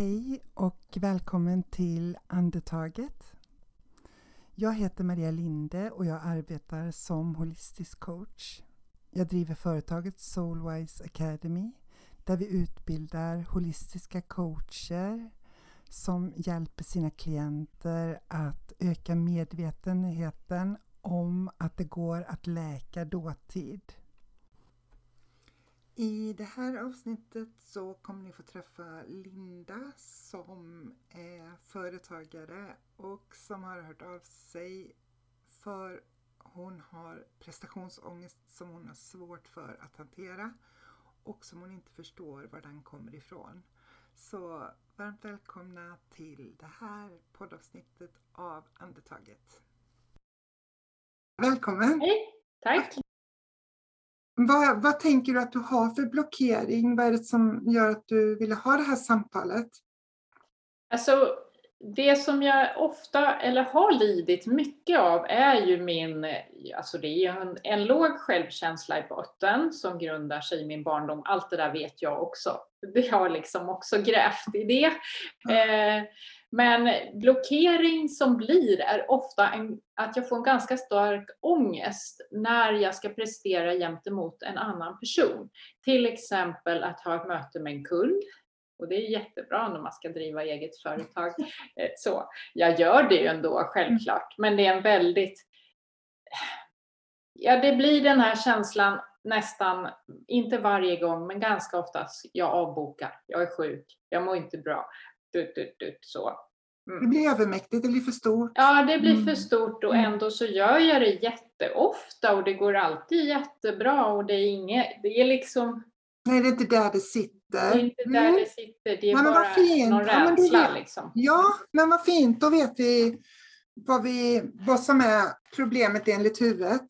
Hej och välkommen till Andetaget. Jag heter Maria Linde och jag arbetar som holistisk coach. Jag driver företaget Soulwise Academy där vi utbildar holistiska coacher som hjälper sina klienter att öka medvetenheten om att det går att läka dåtid. I det här avsnittet så kommer ni få träffa Linda som är företagare och som har hört av sig för hon har prestationsångest som hon har svårt för att hantera och som hon inte förstår var den kommer ifrån. Så varmt välkomna till det här poddavsnittet av Andetaget. Välkommen! Hej, tack! Vad, vad tänker du att du har för blockering? Vad är det som gör att du ville ha det här samtalet? Alltså, det som jag ofta, eller har lidit mycket av, är ju min, alltså det är en, en låg självkänsla i botten som grundar sig i min barndom. Allt det där vet jag också. Det har liksom också grävt i det. Eh, men blockering som blir är ofta en, att jag får en ganska stark ångest när jag ska prestera gentemot en annan person. Till exempel att ha ett möte med en kund. Och det är jättebra när man ska driva eget företag. Eh, så jag gör det ju ändå självklart, men det är en väldigt... Ja, det blir den här känslan nästan, inte varje gång, men ganska ofta. Jag avbokar, jag är sjuk, jag mår inte bra. Dut, dut, dut, så. Mm. Det blir övermäktigt, det blir för stort. Ja, det blir för mm. stort och mm. ändå så gör jag det jätteofta och det går alltid jättebra och det är inget, det är liksom... Nej, det är inte där det sitter. Det är inte där mm. det sitter, det är men bara fint. någon ja, rädsla vet, liksom. Ja, men vad fint, då vet vi vad, vi vad som är problemet enligt huvudet.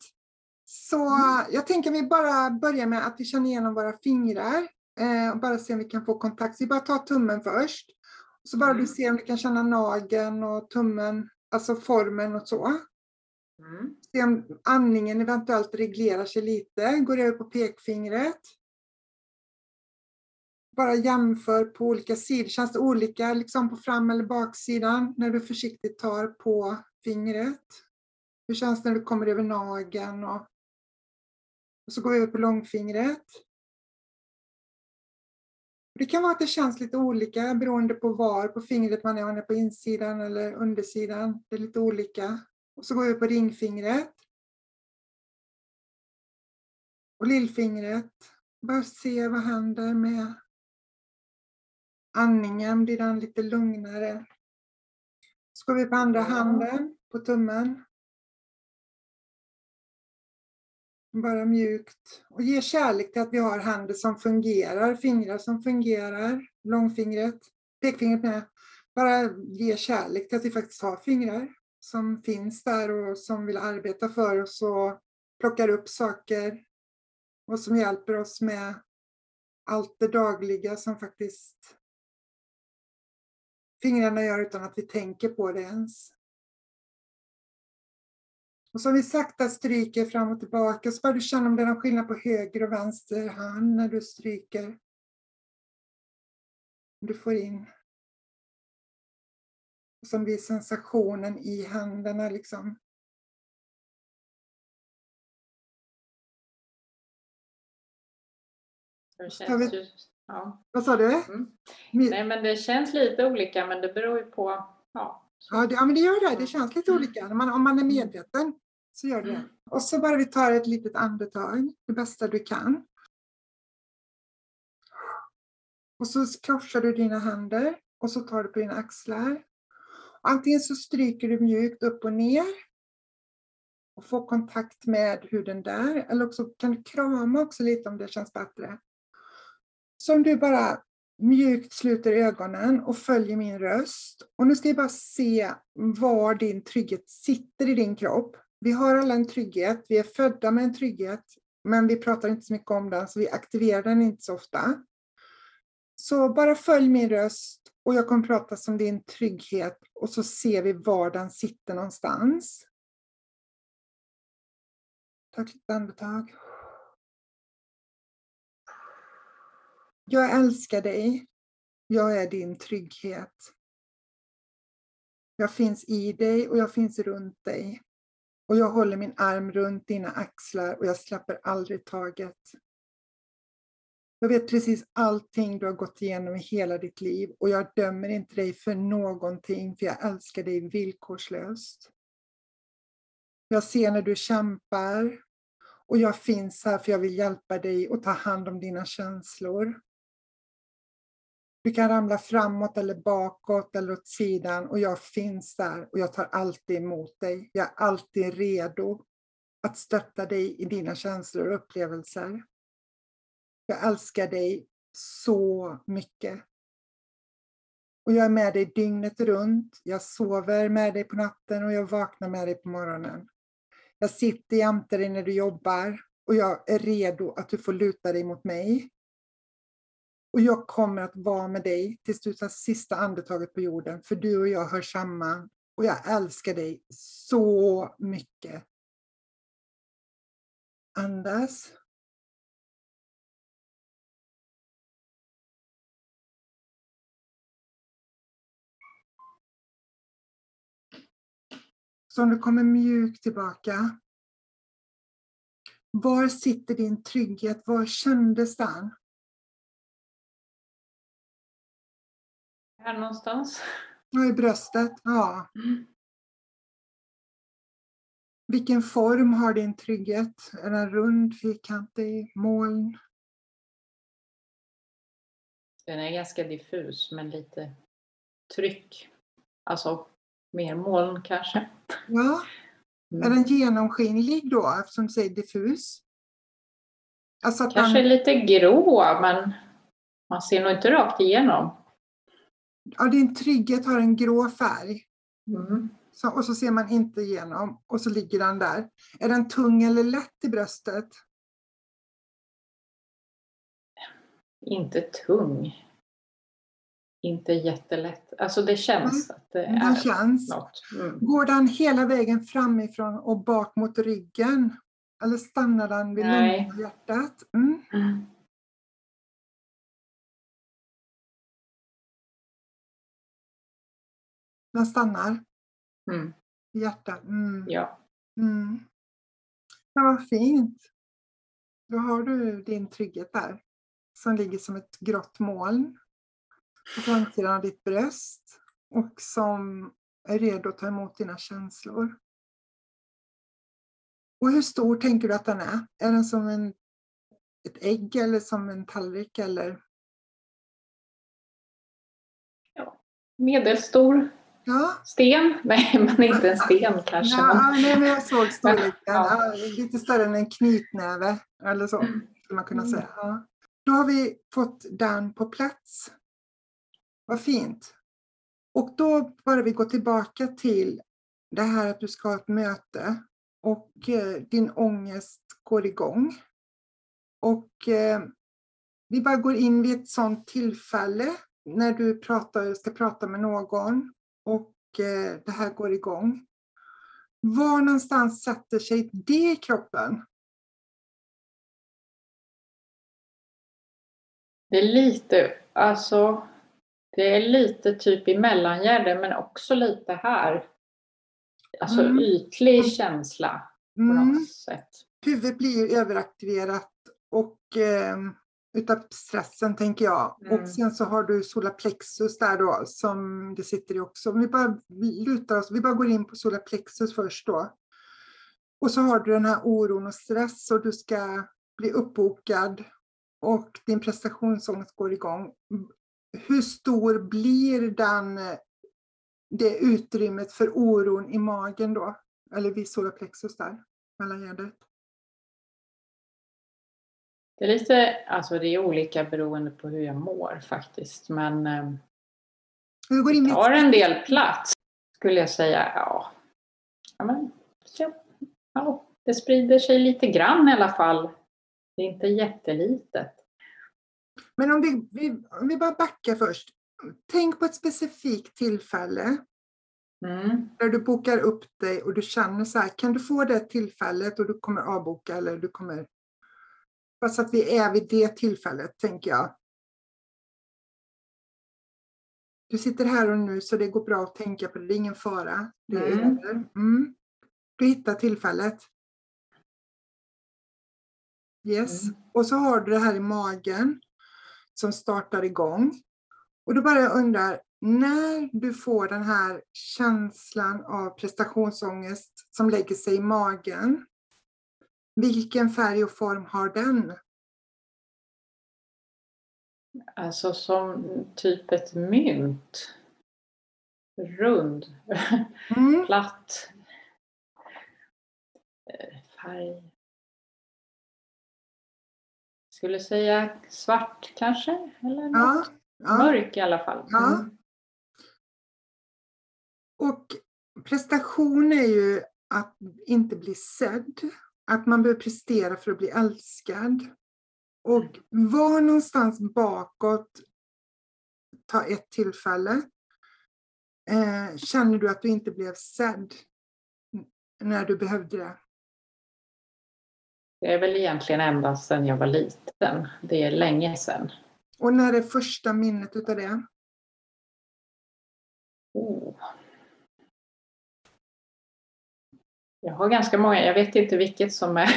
Så mm. jag tänker vi bara börjar med att vi känner igenom våra fingrar eh, och bara se om vi kan få kontakt. Så vi bara tar tummen först. Så bara mm. du ser om du kan känna nageln och tummen, alltså formen och så. Mm. Se om andningen eventuellt reglerar sig lite. Går över på pekfingret. Bara jämför på olika sidor. Känns det olika liksom på fram eller baksidan när du försiktigt tar på fingret? Hur känns det när du kommer över nageln? Och, och så går vi över på långfingret. Det kan vara att det känns lite olika beroende på var på fingret man är, om man är på insidan eller undersidan. Det är lite olika. Och så går vi på ringfingret. Och lillfingret. Bara se vad händer med andningen. Blir den lite lugnare? Så går vi på andra handen, på tummen. Bara mjukt. Och ge kärlek till att vi har händer som fungerar, fingrar som fungerar, långfingret, pekfingret med. Bara ge kärlek till att vi faktiskt har fingrar som finns där och som vill arbeta för oss och plockar upp saker och som hjälper oss med allt det dagliga som faktiskt fingrarna gör utan att vi tänker på det ens. Och så vi sakta stryker fram och tillbaka, så bara du känner om det är någon skillnad på höger och vänster hand när du stryker. Du får in. Och som blir sensationen i händerna liksom. Det känns ju, ja. Vad sa du? Mm. Nej men det känns lite olika men det beror ju på ja, Ja, det, ja, men det gör det. Det känns lite mm. olika. Om man, om man är medveten så gör det. Mm. Och så bara vi tar ett litet andetag, det bästa du kan. Och så korsar du dina händer och så tar du på dina axlar. Antingen så stryker du mjukt upp och ner och får kontakt med huden där. Eller också kan du krama också lite om det känns bättre. Så om du bara mjukt sluter ögonen och följer min röst. Och nu ska vi bara se var din trygghet sitter i din kropp. Vi har alla en trygghet, vi är födda med en trygghet, men vi pratar inte så mycket om den, så vi aktiverar den inte så ofta. Så bara följ min röst och jag kommer prata som din trygghet och så ser vi var den sitter någonstans. Ta ett litet andetag. Jag älskar dig. Jag är din trygghet. Jag finns i dig och jag finns runt dig. Och jag håller min arm runt dina axlar och jag släpper aldrig taget. Jag vet precis allting du har gått igenom i hela ditt liv och jag dömer inte dig för någonting för jag älskar dig villkorslöst. Jag ser när du kämpar och jag finns här för jag vill hjälpa dig och ta hand om dina känslor. Du kan ramla framåt eller bakåt eller åt sidan och jag finns där och jag tar alltid emot dig. Jag är alltid redo att stötta dig i dina känslor och upplevelser. Jag älskar dig så mycket. Och jag är med dig dygnet runt. Jag sover med dig på natten och jag vaknar med dig på morgonen. Jag sitter jämte dig när du jobbar och jag är redo att du får luta dig mot mig. Och jag kommer att vara med dig tills du tar sista andetaget på jorden, för du och jag hör samman. Och jag älskar dig så mycket. Andas. Så om du kommer mjukt tillbaka. Var sitter din trygghet? Var kändes den? Här någonstans. I bröstet. Ja. Vilken form har din trygghet? Är den rund, fyrkantig, moln? Den är ganska diffus med lite tryck. Alltså mer moln kanske. Ja. Mm. Är den genomskinlig då eftersom du säger diffus? Alltså kanske den... lite grå men man ser nog inte rakt igenom. Ja, din trygghet har en grå färg. Mm. Så, och så ser man inte igenom och så ligger den där. Är den tung eller lätt i bröstet? Inte tung inte jättelätt. Alltså det känns mm. att det är känns. något. Mm. Går den hela vägen framifrån och bak mot ryggen? Eller stannar den vid lungorna och hjärtat? Mm. Den stannar? Mm. Hjärtat? Mm. Ja. Mm. Men vad fint. Då har du din trygghet där. Som ligger som ett grått moln på framsidan av ditt bröst och som är redo att ta emot dina känslor. Och hur stor tänker du att den är? Är den som en, ett ägg eller som en tallrik eller? Ja, medelstor ja. sten. Nej, men inte en sten kanske. Ja, men... Nej, men jag såg storleken. Ja. Lite större än en knytnäve eller så, mm. skulle man kunna säga. Ja. Då har vi fått den på plats. Vad fint. Och då bara vi gå tillbaka till det här att du ska ha ett möte och eh, din ångest går igång. Och eh, vi bara går in vid ett sådant tillfälle när du pratar, ska prata med någon och eh, det här går igång. Var någonstans sätter sig det i kroppen? Det är lite, alltså det är lite typ i mellangärdet men också lite här. Alltså mm. ytlig mm. känsla på mm. något sätt. Huvudet blir överaktiverat och eh, utav stressen tänker jag. Mm. Och sen så har du solarplexus där då som det sitter i också. Vi bara lutar oss, vi bara går in på solarplexus först då. Och så har du den här oron och stress och du ska bli uppbokad och din prestationsångest går igång hur stor blir den, det utrymmet för oron i magen då? Eller vid solarplexus där, mellangärdet? Det är lite, alltså det är olika beroende på hur jag mår faktiskt, men eh, hur det tar en del plats skulle jag säga. Ja, ja, men, ja, det sprider sig lite grann i alla fall. Det är inte jättelitet. Men om vi, vi, om vi bara backar först. Tänk på ett specifikt tillfälle mm. där du bokar upp dig och du känner så här, kan du få det tillfället och du kommer avboka eller du kommer... Bara så att vi är vid det tillfället, tänker jag. Du sitter här och nu så det går bra att tänka på det, det är ingen fara. Det är Mm. över. Mm. Du hittar tillfället. Yes. Mm. Och så har du det här i magen som startar igång. Och då bara jag undrar, när du får den här känslan av prestationsångest som lägger sig i magen, vilken färg och form har den? Alltså som typ ett mynt. Rund, Mm. platt. Eh, Färg. Skulle säga svart kanske? Eller något. Ja, ja. Mörk i alla fall. Ja. Mm. Och prestation är ju att inte bli sedd. Att man behöver prestera för att bli älskad. Och var någonstans bakåt, ta ett tillfälle, eh, känner du att du inte blev sedd när du behövde det? Det är väl egentligen ända sedan jag var liten. Det är länge sedan. Och när är första minnet utav det? Jag har ganska många, jag vet inte vilket som är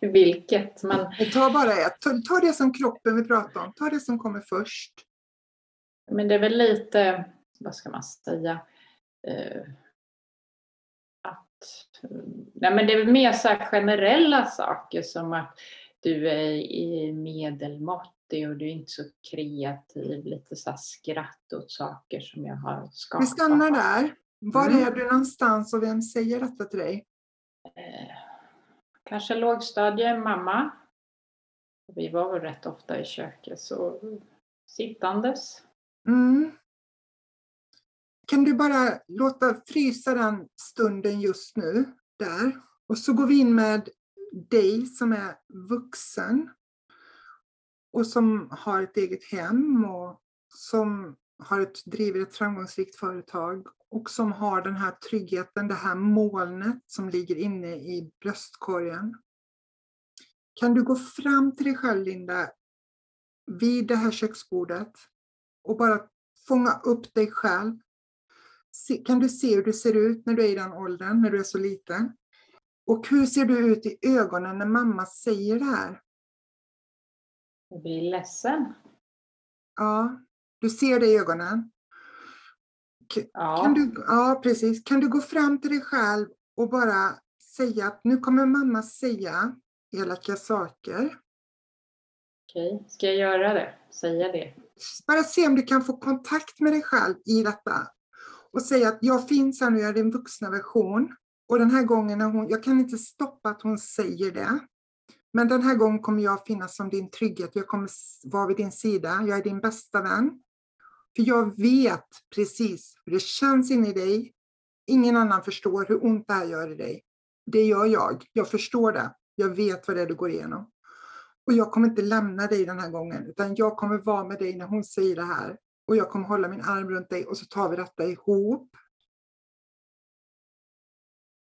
vilket, men Ta bara ett. Ta, ta det som kroppen vi pratar om. Ta det som kommer först. Men det är väl lite, vad ska man säga, eh, att, nej men det är väl mer så här generella saker som att du är i medelmåttig och du är inte så kreativ, lite så skratt åt saker som jag har skapat. Vi stannar där. Var Mm. är du någonstans och vem säger detta till dig? Eh, kanske lågstadie, mamma. Vi var väl rätt ofta i köket, så sittandes. Mm. Kan du bara låta frysa den stunden just nu, där. Och så går vi in med dig som är vuxen och som har ett eget hem och som har ett, driver ett framgångsrikt företag och som har den här tryggheten, det här molnet som ligger inne i bröstkorgen. Kan du gå fram till dig själv, Linda, vid det här köksbordet och bara fånga upp dig själv. Kan du se hur du ser ut när du är i den åldern, när du är så liten? Och hur ser du ut i ögonen när mamma säger det här? Jag blir ledsen. Ja, du ser det i ögonen. Ja. Kan du, ja, precis. Kan du gå fram till dig själv och bara säga att nu kommer mamma säga elaka saker. Okej, ska jag göra det? Säga det? Bara se om du kan få kontakt med dig själv i detta. Och säga att jag finns här nu, jag är din vuxna version. Och den här gången, när hon, jag kan inte stoppa att hon säger det. Men den här gången kommer jag finnas som din trygghet. Jag kommer vara vid din sida. Jag är din bästa vän. För jag vet precis hur det känns inne i dig. Ingen annan förstår hur ont det här gör i dig. Det gör jag. Jag förstår det. Jag vet vad det är du går igenom. Och jag kommer inte lämna dig den här gången, utan jag kommer vara med dig när hon säger det här. Och jag kommer hålla min arm runt dig och så tar vi detta ihop.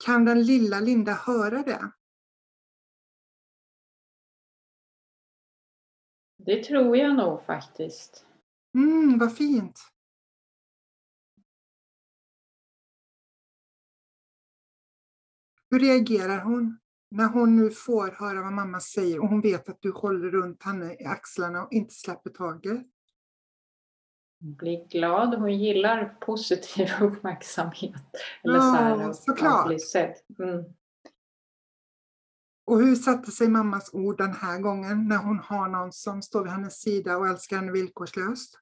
Kan den lilla Linda höra det? Det tror jag nog faktiskt. Mm, vad fint. Hur reagerar hon när hon nu får höra vad mamma säger och hon vet att du håller runt henne i axlarna och inte släpper taget? Hon blir glad. Hon gillar positiv uppmärksamhet. Eller Ja, så här, såklart. Mm. Och hur satte sig mammas ord den här gången när hon har någon som står vid hennes sida och älskar henne villkorslöst?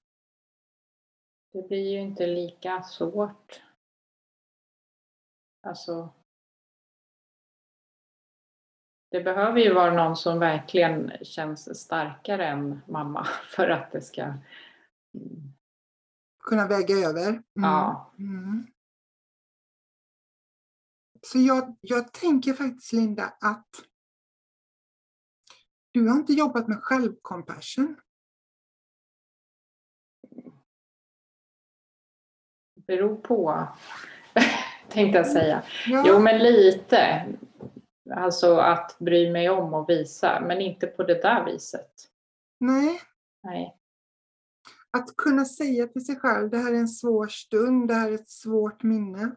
Det blir ju inte lika svårt. Alltså. Det behöver ju vara någon som verkligen känns starkare än mamma för att det ska... Mm. Kunna väga över? Mm. Ja. Mm. Så jag, jag tänker faktiskt Linda att du har inte jobbat med självcompassion. Beror på, tänkte jag säga. Ja, Jo, men lite. Alltså att bry mig om och visa, men inte på det där viset. Nej, Nej. Att kunna säga till sig själv, det här är en svår stund, det här är ett svårt minne.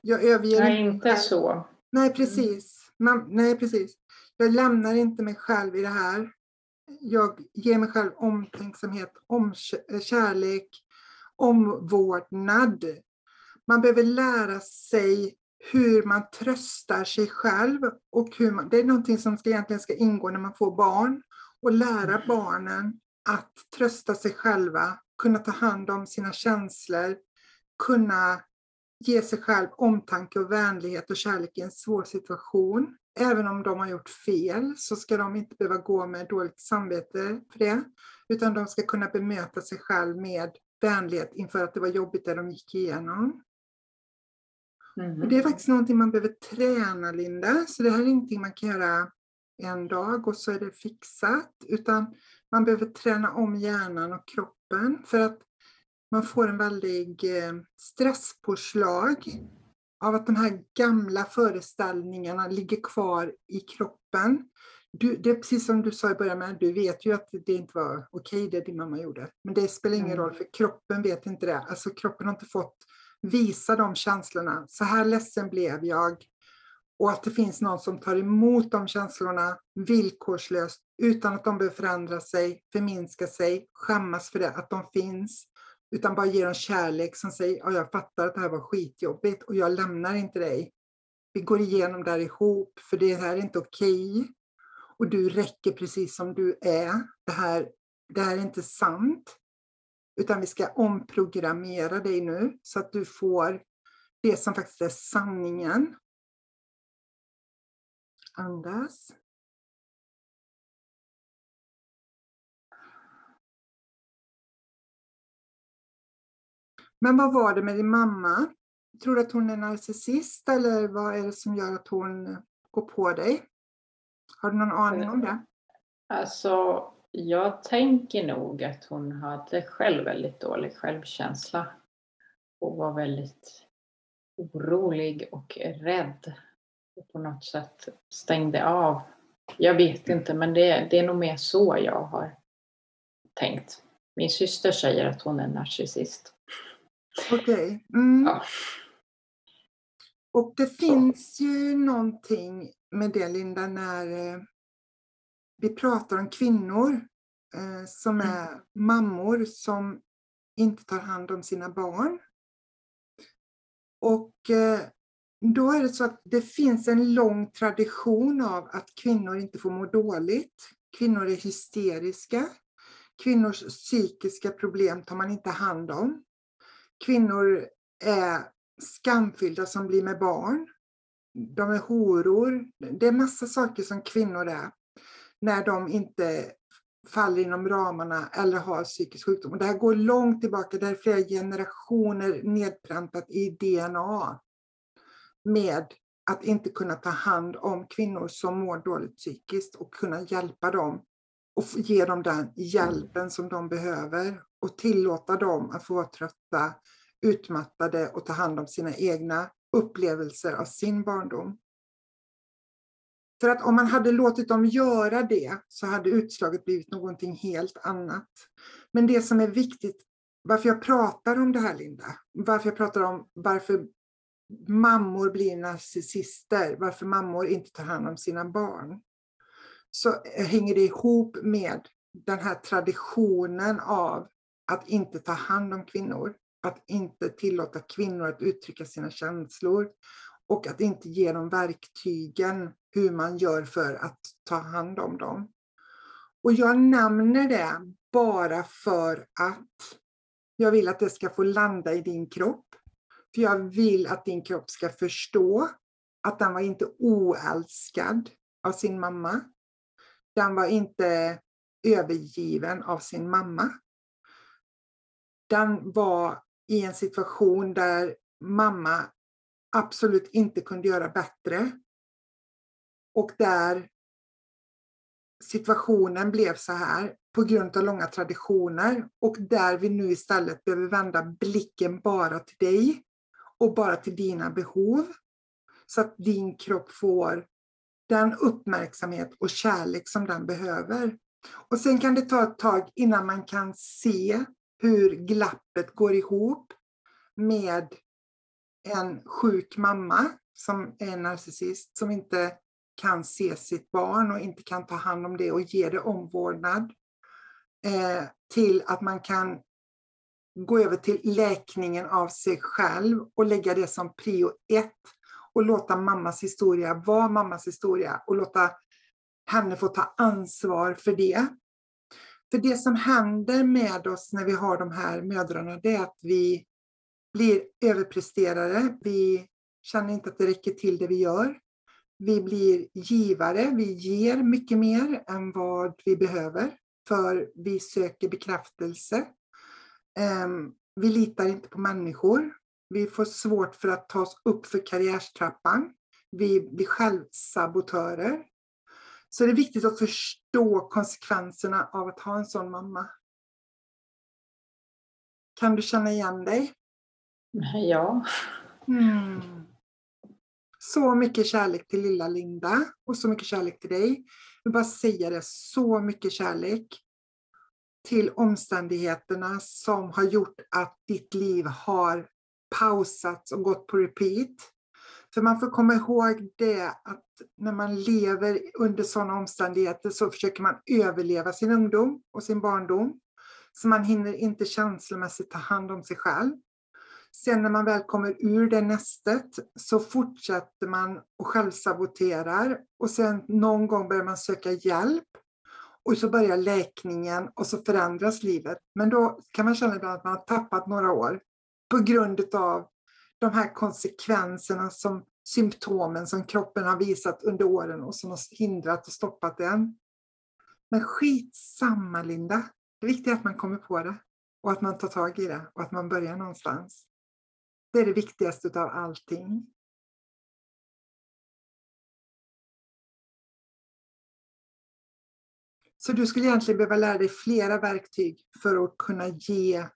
Jag överger Nej, inte så. Nej, precis. Man, nej, precis. Jag lämnar inte mig själv i det här. Jag ger mig själv omtänksamhet, om kärlek, omvårdnad. Man behöver lära sig hur man tröstar sig själv. Och hur man, det är någonting som ska, egentligen ska ingå när man får barn. Och lära mm. barnen att trösta sig själva, kunna ta hand om sina känslor, kunna ge sig själv omtanke och vänlighet och kärlek i en svår situation. Även om de har gjort fel så ska de inte behöva gå med dåligt samvete för det, utan de ska kunna bemöta sig själv med vänlighet inför att det var jobbigt det de gick igenom. Mm. Det är faktiskt någonting man behöver träna, Linda, så det här är ingenting man kan göra en dag och så är det fixat, utan man behöver träna om hjärnan och kroppen för att man får en väldig eh, stresspåslag av att de här gamla föreställningarna ligger kvar i kroppen. Du, det är precis som du sa i början, med, du vet ju att det inte var okej det din mamma gjorde. Men det spelar ingen mm. roll för kroppen vet inte det. Alltså kroppen har inte fått visa de känslorna. Så här ledsen blev jag. Och att det finns någon som tar emot de känslorna villkorslöst utan att de behöver förändra sig, förminska sig, skämmas för det, att de finns. Utan bara ger dem kärlek som säger, ja, jag fattar att det här var skitjobbigt och jag lämnar inte dig. Vi går igenom det här ihop, för det här är inte okej. Okay. Och du räcker precis som du är. Det här, det här är inte sant. Utan vi ska omprogrammera dig nu så att du får det som faktiskt är sanningen. Andas. Men vad var det med din mamma? Tror du att hon är narcissist eller vad är det som gör att hon går på dig? Har du någon aning om det? Alltså, jag tänker nog att hon hade själv väldigt dålig självkänsla och var väldigt orolig och rädd och på något sätt stängde av. Jag vet inte, men det, det är nog mer så jag har tänkt. Min syster säger att hon är narcissist. Okej. Okay. Mm. Ja. Och det finns ju någonting med det Linda när eh, vi pratar om kvinnor eh, som mm. är mm. mammor som inte tar hand om sina barn. Och eh, då är det så att det finns en lång tradition av att kvinnor inte får må dåligt. Kvinnor är hysteriska. Kvinnors psykiska problem tar man inte hand om kvinnor är skamfyllda som blir med barn. De är horor. Det är massa saker som kvinnor är när de inte faller inom ramarna eller har psykisk sjukdom. Och det här går långt tillbaka, det är flera generationer nedpräntat i DNA med att inte kunna ta hand om kvinnor som mår dåligt psykiskt och kunna hjälpa dem och ge dem den hjälpen som de behöver och tillåta dem att få vara trötta, utmattade och ta hand om sina egna upplevelser av sin barndom. För att om man hade låtit dem göra det så hade utslaget blivit någonting helt annat. Men det som är viktigt, varför jag pratar om det här Linda, varför jag pratar om varför mammor blir narcissister, varför mammor inte tar hand om sina barn, så hänger det ihop med den här traditionen av att inte ta hand om kvinnor, att inte tillåta kvinnor att uttrycka sina känslor och att inte ge dem verktygen hur man gör för att ta hand om dem. Och jag nämner det bara för att jag vill att det ska få landa i din kropp. För jag vill att din kropp ska förstå att den var inte oälskad av sin mamma. Den var inte övergiven av sin mamma. Den var i en situation där mamma absolut inte kunde göra bättre. Och där situationen blev så här på grund av långa traditioner och där vi nu istället behöver vända blicken bara till dig och bara till dina behov. Så att din kropp får den uppmärksamhet och kärlek som den behöver. Och sen kan det ta ett tag innan man kan se hur glappet går ihop med en sjuk mamma som är narcissist, som inte kan se sitt barn och inte kan ta hand om det och ge det omvårdnad. Eh, till att man kan gå över till läkningen av sig själv och lägga det som prio ett och låta mammas historia vara mammas historia och låta henne få ta ansvar för det. För det som händer med oss när vi har de här mödrarna, det är att vi blir överpresterare. Vi känner inte att det räcker till det vi gör. Vi blir givare, vi ger mycket mer än vad vi behöver för vi söker bekräftelse. Ehm, vi litar inte på människor. Vi får svårt för att ta oss upp för karriärstrappan. Vi blir självsabotörer. Så det är viktigt att förstå konsekvenserna av att ha en sån mamma. Kan du känna igen dig? Ja. Mm. Så mycket kärlek till lilla Linda och så mycket kärlek till dig. Jag vill bara säga det, så mycket kärlek till omständigheterna som har gjort att ditt liv har pausats och gått på repeat. För man får komma ihåg det att när man lever under sådana omständigheter så försöker man överleva sin ungdom och sin barndom. Så man hinner inte känslomässigt ta hand om sig själv. Sen när man väl kommer ur det nästet så fortsätter man och självsaboterar och sen någon gång börjar man söka hjälp och så börjar läkningen och så förändras livet. Men då kan man känna ibland att man har tappat några år på grund av de här konsekvenserna som symptomen som kroppen har visat under åren och som har hindrat och stoppat den. Men skitsamma Linda. Det viktiga är att man kommer på det och att man tar tag i det och att man börjar någonstans. Det är det viktigaste av allting. Så du skulle egentligen behöva lära dig flera verktyg för att kunna ge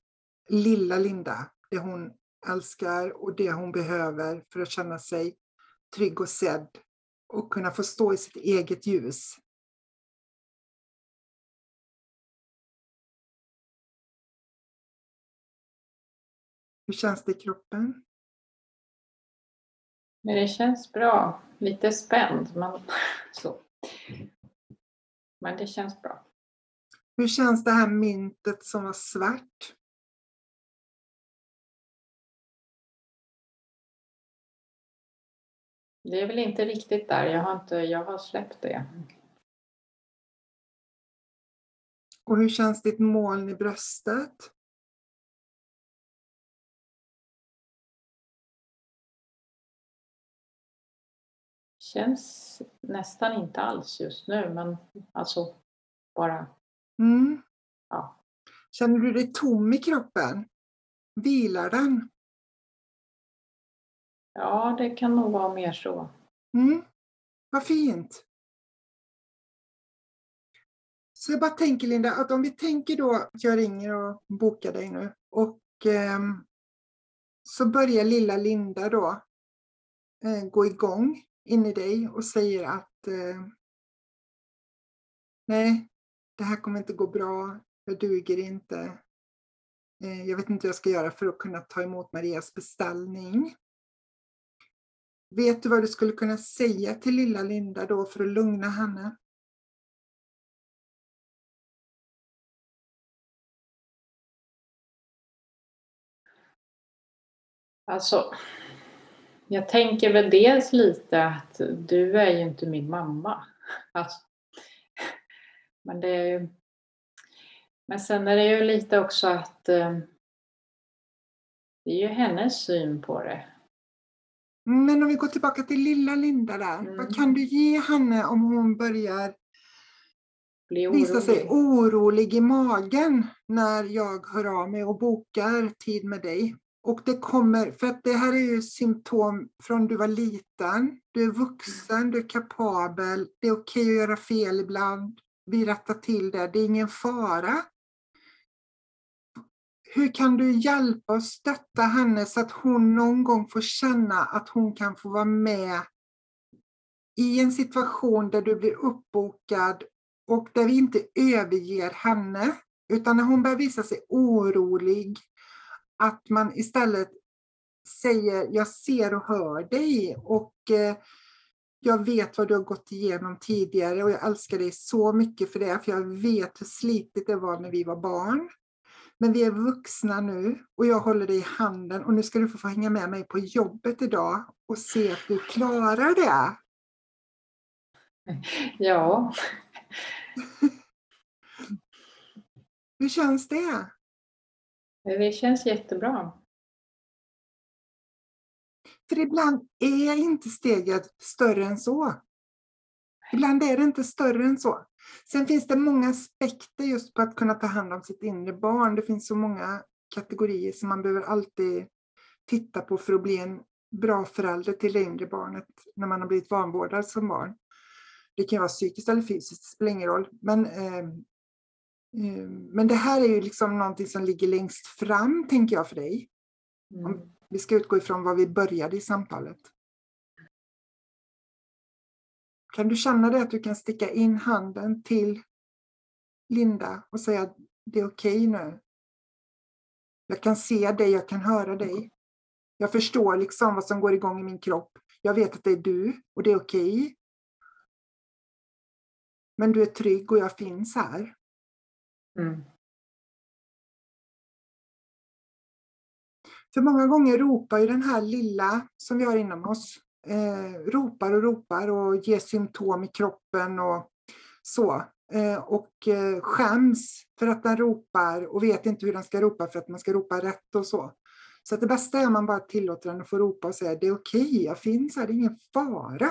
lilla Linda det hon älskar och det hon behöver för att känna sig trygg och sedd och kunna få stå i sitt eget ljus. Hur känns det i kroppen? Men det känns bra. Lite spänd, men så. Men det känns bra. Hur känns det här myntet som var svart? Det är väl inte riktigt där. Jag har, inte, jag har släppt det. Och hur känns ditt moln i bröstet? Känns nästan inte alls just nu, men alltså bara... Mm. Ja. Känner du dig tom i kroppen? Vilar den? Ja, det kan nog vara mer så. Mm. Vad fint. Så jag bara tänker Linda, att om vi tänker då att jag ringer och bokar dig nu och eh, så börjar lilla Linda då eh, gå igång in i dig och säger att eh, nej, det här kommer inte gå bra, jag duger inte. Eh, jag vet inte hur jag ska göra för att kunna ta emot Marias beställning. Vet du vad du skulle kunna säga till lilla Linda då för att lugna henne? Alltså, jag tänker väl dels lite att du är ju inte min mamma. Alltså, men det är ju... Men sen är det ju lite också att eh, det är ju hennes syn på det. Men om vi går tillbaka till lilla Linda där. Mm. Vad kan du ge henne om hon börjar visa sig orolig i magen när jag hör av mig och bokar tid med dig? Och det kommer, för att det här är ju symptom från du var liten, du är vuxen, du är kapabel, det är okej att göra fel ibland, vi rättar till det, det är ingen fara. Hur kan du hjälpa och stötta henne så att hon någon gång får känna att hon kan få vara med i en situation där du blir uppbokad Och där vi inte överger henne, utan när hon börjar visa sig orolig, att man istället säger jag ser och hör dig och eh, jag vet vad du har gått igenom tidigare och jag älskar dig så mycket för det, för jag vet hur slitigt det var när vi var barn. Men vi är vuxna nu och jag håller dig i handen och nu ska du få hänga med mig på jobbet idag och se att du klarar det. Ja. Hur känns det? Det känns jättebra. För ibland är inte steget större än så. Ibland är det inte större än så. Sen finns det många aspekter just på att kunna ta hand om sitt inre barn. Det finns så många kategorier som man behöver alltid titta på för att bli en bra förälder till det inre barnet när man har blivit vanvårdad som barn. Det kan vara psykiskt eller fysiskt, det spelar ingen roll. Men, eh, eh, men det här är ju liksom någonting som ligger längst fram, tänker jag för dig. Mm. Om vi ska utgå ifrån var vi började i samtalet. Kan du känna det att du kan sticka in handen till Linda och säga att det är okej okay nu? Jag kan se dig, jag kan höra dig. Jag förstår liksom vad som går igång i min kropp. Jag vet att det är du och det är okej. Okay. Men du är trygg och jag finns här. Mm. För många gånger ropar ju den här lilla som vi har inom oss, eh, ropar och ropar och ger symptom i kroppen och så. Eh, och eh, skäms för att den ropar och vet inte hur den ska ropa för att man ska ropa rätt och så. Så att det bästa är om man bara tillåter den att få ropa och säga det är okej, okay, jag finns här, det är ingen fara.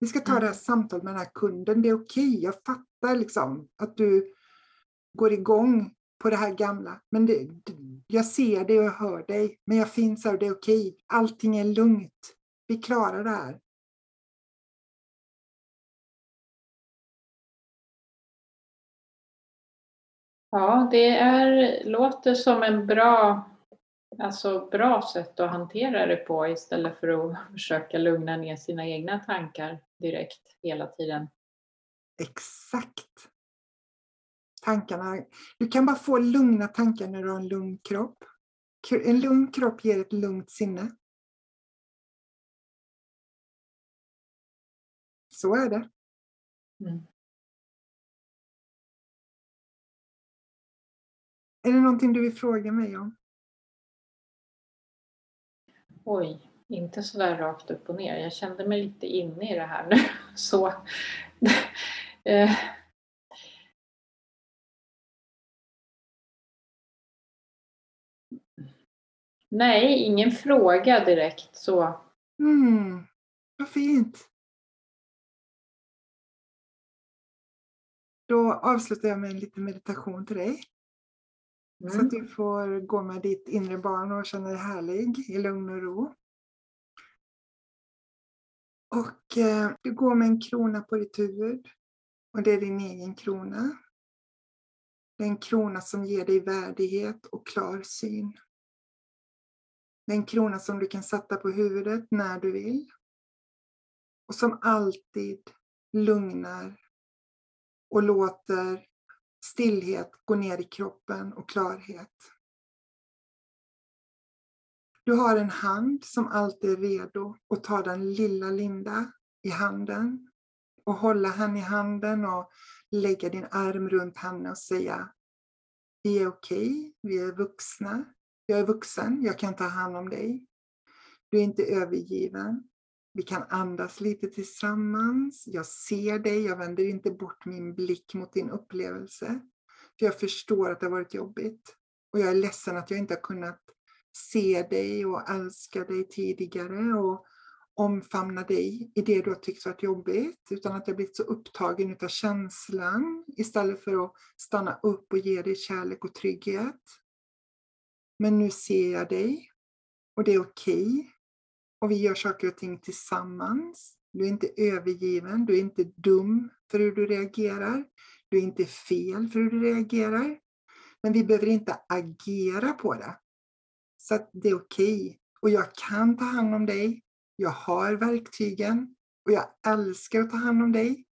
Vi ska ta mm. det här samtalet med den här kunden, det är okej, okay, jag fattar liksom att du går igång på det här gamla. Men det, jag ser dig och jag hör dig, men jag finns här och det är okej. Allting är lugnt. Vi klarar det här. Ja, det är, låter som en bra, alltså bra sätt att hantera det på istället för att försöka lugna ner sina egna tankar direkt hela tiden. Exakt tankarna. Du kan bara få lugna tankar när du har en lugn kropp. En lugn kropp ger ett lugnt sinne. Så är det. Mm. Är det någonting du vill fråga mig om? Oj, inte så där rakt upp och ner. Jag kände mig lite inne i det här nu. Så. Eh, Nej, ingen fråga direkt så. Mm, vad fint. Då avslutar jag med en liten meditation till dig. Mm. Så att mm. du får gå med ditt inre barn och känna dig härlig i lugn och ro. Och eh, du går med en krona på ditt huvud. Och det är din egen krona. Det är en krona som ger dig värdighet och klar syn. Det är en krona som du kan sätta på huvudet när du vill. Och som alltid lugnar och låter stillhet gå ner i kroppen och klarhet. Du har en hand som alltid är redo att ta den lilla Linda i handen och hålla henne i handen och lägga din arm runt henne och säga Vi är okej, okay, vi är vuxna, jag är vuxen, jag kan ta hand om dig. Du är inte övergiven. Vi kan andas lite tillsammans. Jag ser dig, jag vänder inte bort min blick mot din upplevelse. För jag förstår att det har varit jobbigt. Och jag är ledsen att jag inte har kunnat se dig och älska dig tidigare och omfamna dig i det du har tyckt varit jobbigt. Utan att jag blivit så upptagen av känslan istället för att stanna upp och ge dig kärlek och trygghet. Men nu ser jag dig och det är okej. Okay. Och vi gör saker och ting tillsammans. Du är inte övergiven, du är inte dum för hur du reagerar. Du är inte fel för hur du reagerar. Men vi behöver inte agera på det. Så att det är okej. Okay. Och jag kan ta hand om dig. Jag har verktygen och jag älskar att ta hand om dig.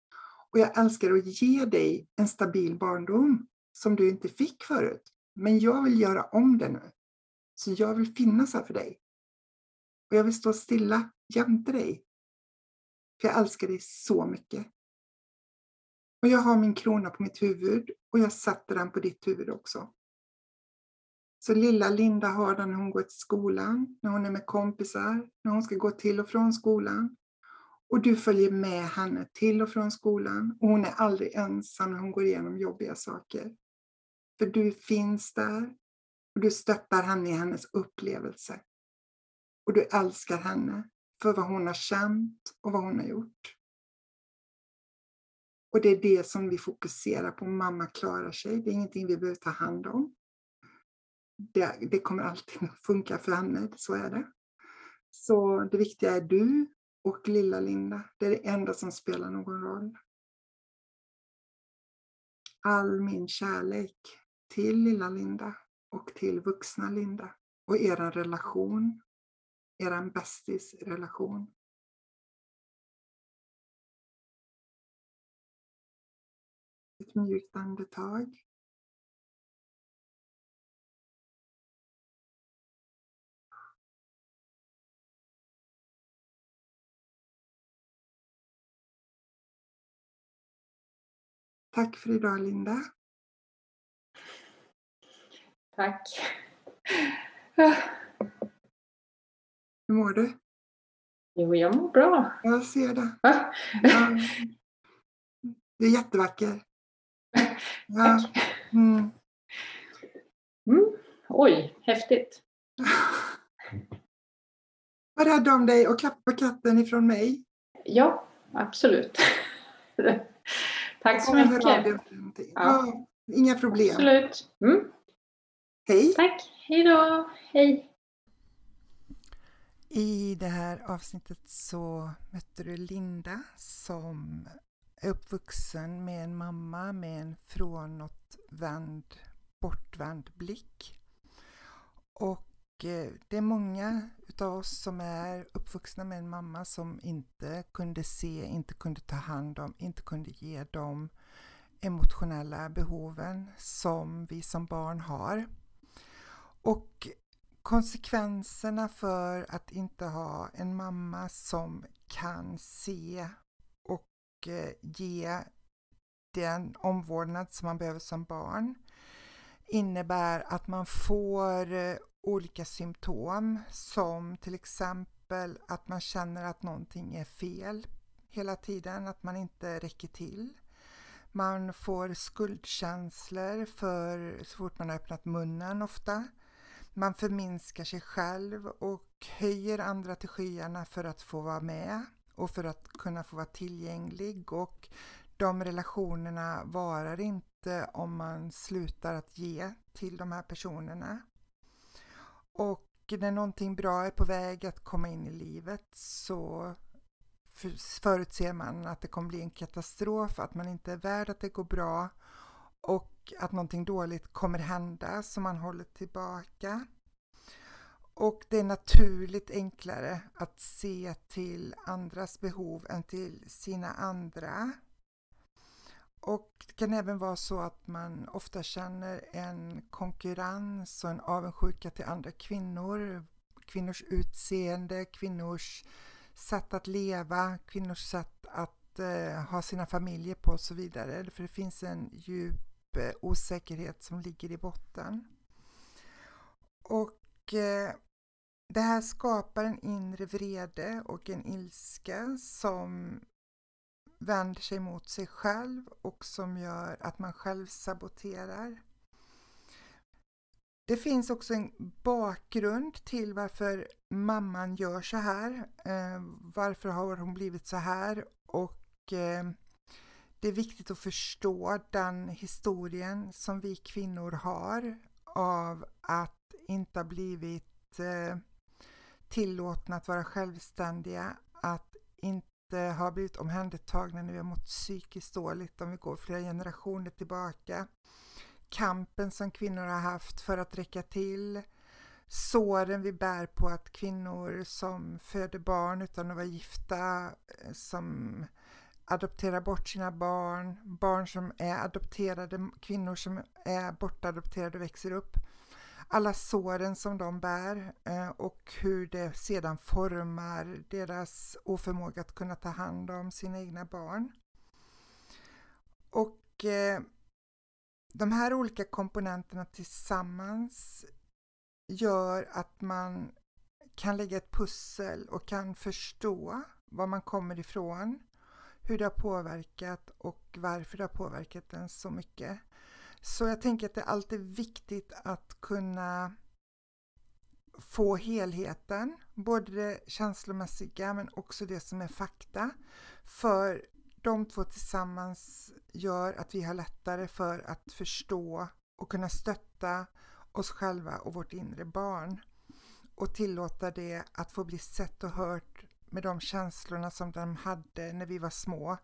Och jag älskar att ge dig en stabil barndom som du inte fick förut. Men jag vill göra om det nu. Så jag vill finnas här för dig. Och jag vill stå stilla jämte dig. För jag älskar dig så mycket. Och jag har min krona på mitt huvud och jag sätter den på ditt huvud också. Så lilla Linda har den när hon går till skolan, när hon är med kompisar, när hon ska gå till och från skolan. Och du följer med henne till och från skolan och hon är aldrig ensam när hon går igenom jobbiga saker. För du finns där och du stöttar henne i hennes upplevelse. Och du älskar henne för vad hon har känt och vad hon har gjort. Och det är det som vi fokuserar på. Mamma klarar sig. Det är ingenting vi behöver ta hand om. Det, det kommer alltid att funka för henne, så är det. Så det viktiga är du och lilla Linda. Det är det enda som spelar någon roll. All min kärlek till lilla Linda och till vuxna Linda och er relation, er bästisrelation. Ett mjukt andetag. Tack för idag Linda. Tack. Hur mår du? Jo, jag mår bra. Jag ser det. Ja. Du är jättevacker. Ja. Mm. Mm. Oj, häftigt. Var rädd om dig och klappa katten ifrån mig. Ja, absolut. Tack så mycket. Ja, inga problem. Absolut. Mm. Hej! Tack. Hej då. Hej. I det här avsnittet så mötte du Linda som är uppvuxen med en mamma med en frånåtvänd, bortvänd blick. Och eh, det är många utav oss som är uppvuxna med en mamma som inte kunde se, inte kunde ta hand om, inte kunde ge de emotionella behoven som vi som barn har. Och konsekvenserna för att inte ha en mamma som kan se och eh, ge den omvårdnad som man behöver som barn innebär att man får eh, olika symptom som till exempel att man känner att någonting är fel hela tiden, att man inte räcker till. Man får skuldkänslor för så fort man har öppnat munnen ofta. Man förminskar sig själv och höjer andra till skyarna för att få vara med och för att kunna få vara tillgänglig och de relationerna varar inte om man slutar att ge till de här personerna. Och när någonting bra är på väg att komma in i livet så förutser man att det kommer bli en katastrof, att man inte är värd att det går bra och att någonting dåligt kommer hända så man håller tillbaka. Och det är naturligt enklare att se till andras behov än till sina andra. Och det kan även vara så att man ofta känner en konkurrens och en avundsjuka till andra kvinnor. Kvinnors utseende, kvinnors sätt att leva, kvinnors sätt att eh, ha sina familjer på och så vidare. För det finns en djup Eh, osäkerhet som ligger i botten. Och eh, det här skapar en inre vrede och en ilska som vänder sig mot sig själv och som gör att man själv saboterar. Det finns också en bakgrund till varför mamman gör så här. Eh, varför har hon blivit så här? Och eh, det är viktigt att förstå den historien som vi kvinnor har av att inte ha blivit eh, tillåtna att vara självständiga, att inte ha blivit omhändertagna när vi har mått psykiskt dåligt om vi går flera generationer tillbaka. Kampen som kvinnor har haft för att räcka till, såren vi bär på att kvinnor som föder barn utan att vara gifta, eh, som adopterar bort sina barn, barn som är adopterade, kvinnor som är bortadopterade och växer upp. Alla såren som de bär eh, och hur det sedan formar deras oförmåga att kunna ta hand om sina egna barn. Och eh, de här olika komponenterna tillsammans gör att man kan lägga ett pussel och kan förstå var man kommer ifrån, hur det har påverkat och varför det har påverkat en så mycket. Så jag tänker att det alltid är viktigt att kunna få helheten, både det känslomässiga men också det som är fakta. För de två tillsammans gör att vi har lättare för att förstå och kunna stötta oss själva och vårt inre barn och tillåta det att få bli sett och hört med de känslorna som de hade när vi var små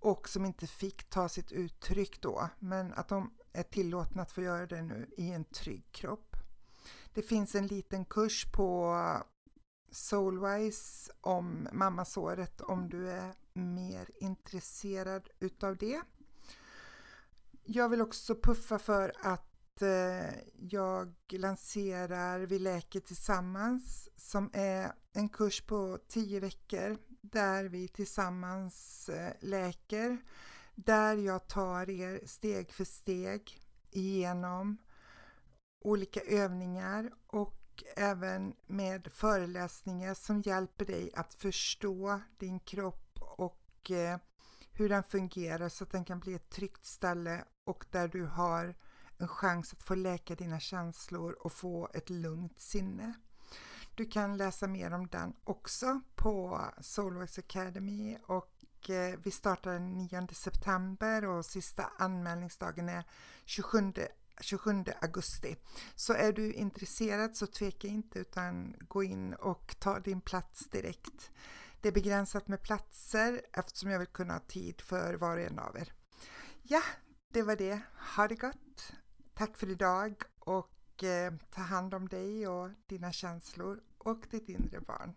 och som inte fick ta sitt uttryck då, men att de är tillåtna att få göra det nu i en trygg kropp. Det finns en liten kurs på Soulwise om mammasåret om du är mer intresserad utav det. Jag vill också puffa för att eh, jag lanserar Vi läker tillsammans som är en kurs på 10 veckor där vi tillsammans eh, läker. Där jag tar er steg för steg igenom olika övningar och även med föreläsningar som hjälper dig att förstå din kropp och eh, hur den fungerar så att den kan bli ett tryggt ställe och där du har en chans att få läka dina känslor och få ett lugnt sinne. Du kan läsa mer om den också på Soulworks Academy och eh, vi startar den 9 september och sista anmälningsdagen är 27 27 augusti. Så är du intresserad så tveka inte utan gå in och ta din plats direkt. Det är begränsat med platser eftersom jag vill kunna ha tid för var och en av er. Ja, det var det. Ha det gott! Tack för idag och eh, ta hand om dig och dina känslor och ditt inre barn.